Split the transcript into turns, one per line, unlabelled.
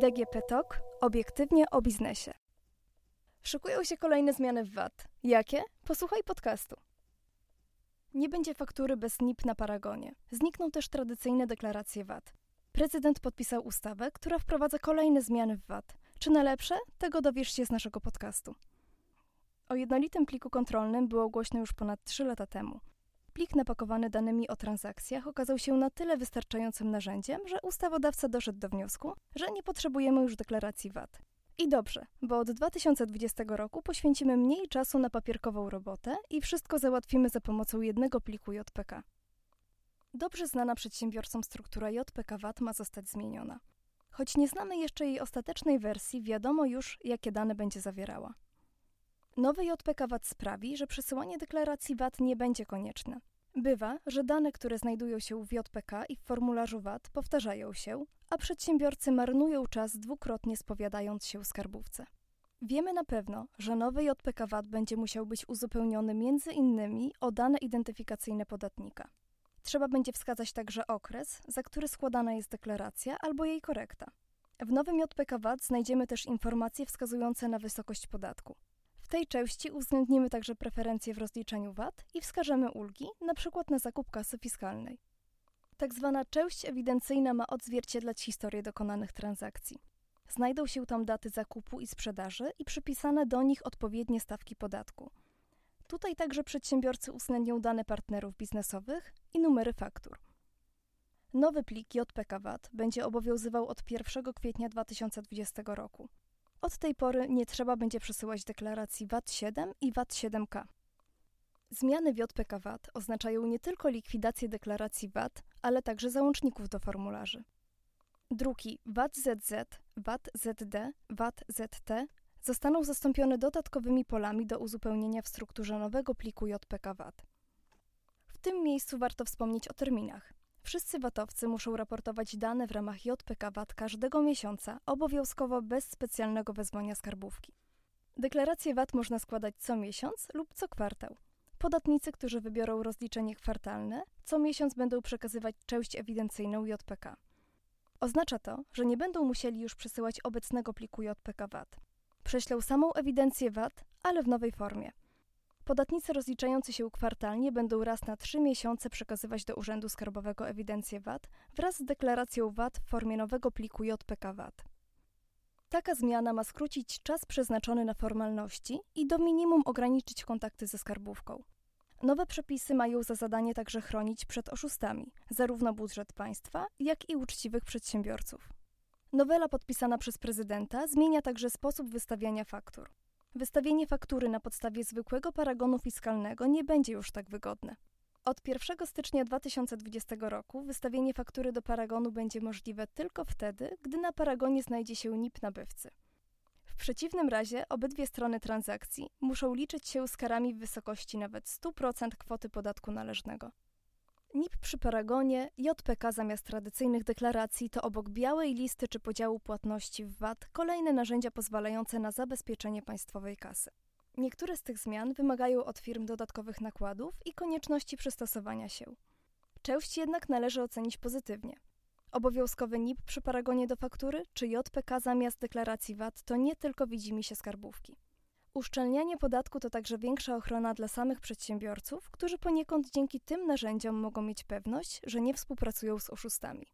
DGP Talk obiektywnie o biznesie. Szykują się kolejne zmiany w VAT. Jakie? Posłuchaj podcastu. Nie będzie faktury bez NIP na paragonie. Znikną też tradycyjne deklaracje VAT. Prezydent podpisał ustawę, która wprowadza kolejne zmiany w VAT. Czy na lepsze? Tego dowiesz się z naszego podcastu. O jednolitym pliku kontrolnym było głośno już ponad 3 lata temu. Plik napakowany danymi o transakcjach okazał się na tyle wystarczającym narzędziem, że ustawodawca doszedł do wniosku, że nie potrzebujemy już deklaracji VAT. I dobrze, bo od 2020 roku poświęcimy mniej czasu na papierkową robotę i wszystko załatwimy za pomocą jednego pliku JPK. Dobrze znana przedsiębiorcom struktura JPK VAT ma zostać zmieniona. Choć nie znamy jeszcze jej ostatecznej wersji, wiadomo już, jakie dane będzie zawierała. Nowy JPK VAT sprawi, że przesyłanie deklaracji VAT nie będzie konieczne. Bywa, że dane, które znajdują się w JPK i w formularzu VAT powtarzają się, a przedsiębiorcy marnują czas dwukrotnie spowiadając się skarbówce. Wiemy na pewno, że nowy JPK VAT będzie musiał być uzupełniony między innymi o dane identyfikacyjne podatnika. Trzeba będzie wskazać także okres, za który składana jest deklaracja albo jej korekta. W nowym JPK VAT znajdziemy też informacje wskazujące na wysokość podatku tej części uwzględnimy także preferencje w rozliczeniu VAT i wskażemy ulgi, np. na zakup kasy fiskalnej. Tak zwana część ewidencyjna ma odzwierciedlać historię dokonanych transakcji. Znajdą się tam daty zakupu i sprzedaży i przypisane do nich odpowiednie stawki podatku. Tutaj także przedsiębiorcy uwzględnią dane partnerów biznesowych i numery faktur. Nowy plik JPK VAT będzie obowiązywał od 1 kwietnia 2020 roku. Od tej pory nie trzeba będzie przesyłać deklaracji VAT-7 i VAT-7K. Zmiany w JPK VAT oznaczają nie tylko likwidację deklaracji VAT, ale także załączników do formularzy. Druki VAT-ZZ, VAT-ZD, VAT-ZT zostaną zastąpione dodatkowymi polami do uzupełnienia w strukturze nowego pliku JPK VAT. W tym miejscu warto wspomnieć o terminach. Wszyscy VAT-owcy muszą raportować dane w ramach JPK VAT każdego miesiąca, obowiązkowo bez specjalnego wezwania skarbówki. Deklarację VAT można składać co miesiąc lub co kwartał. Podatnicy, którzy wybiorą rozliczenie kwartalne, co miesiąc będą przekazywać część ewidencyjną JPK. Oznacza to, że nie będą musieli już przesyłać obecnego pliku JPK VAT. Prześlą samą ewidencję VAT, ale w nowej formie. Podatnicy rozliczający się kwartalnie będą raz na trzy miesiące przekazywać do Urzędu Skarbowego ewidencję VAT wraz z deklaracją VAT w formie nowego pliku JPK VAT. Taka zmiana ma skrócić czas przeznaczony na formalności i do minimum ograniczyć kontakty ze skarbówką. Nowe przepisy mają za zadanie także chronić przed oszustami, zarówno budżet państwa, jak i uczciwych przedsiębiorców. Nowela podpisana przez prezydenta zmienia także sposób wystawiania faktur. Wystawienie faktury na podstawie zwykłego paragonu fiskalnego nie będzie już tak wygodne. Od 1 stycznia 2020 roku wystawienie faktury do paragonu będzie możliwe tylko wtedy, gdy na paragonie znajdzie się NIP nabywcy. W przeciwnym razie obydwie strony transakcji muszą liczyć się z karami w wysokości nawet 100% kwoty podatku należnego. NIP przy paragonie, JPK zamiast tradycyjnych deklaracji to obok białej listy czy podziału płatności w VAT kolejne narzędzia pozwalające na zabezpieczenie państwowej kasy. Niektóre z tych zmian wymagają od firm dodatkowych nakładów i konieczności przystosowania się. Część jednak należy ocenić pozytywnie. Obowiązkowy NIP przy paragonie do faktury czy JPK zamiast deklaracji VAT to nie tylko widzimy się skarbówki. Uszczelnianie podatku to także większa ochrona dla samych przedsiębiorców, którzy poniekąd dzięki tym narzędziom mogą mieć pewność, że nie współpracują z oszustami.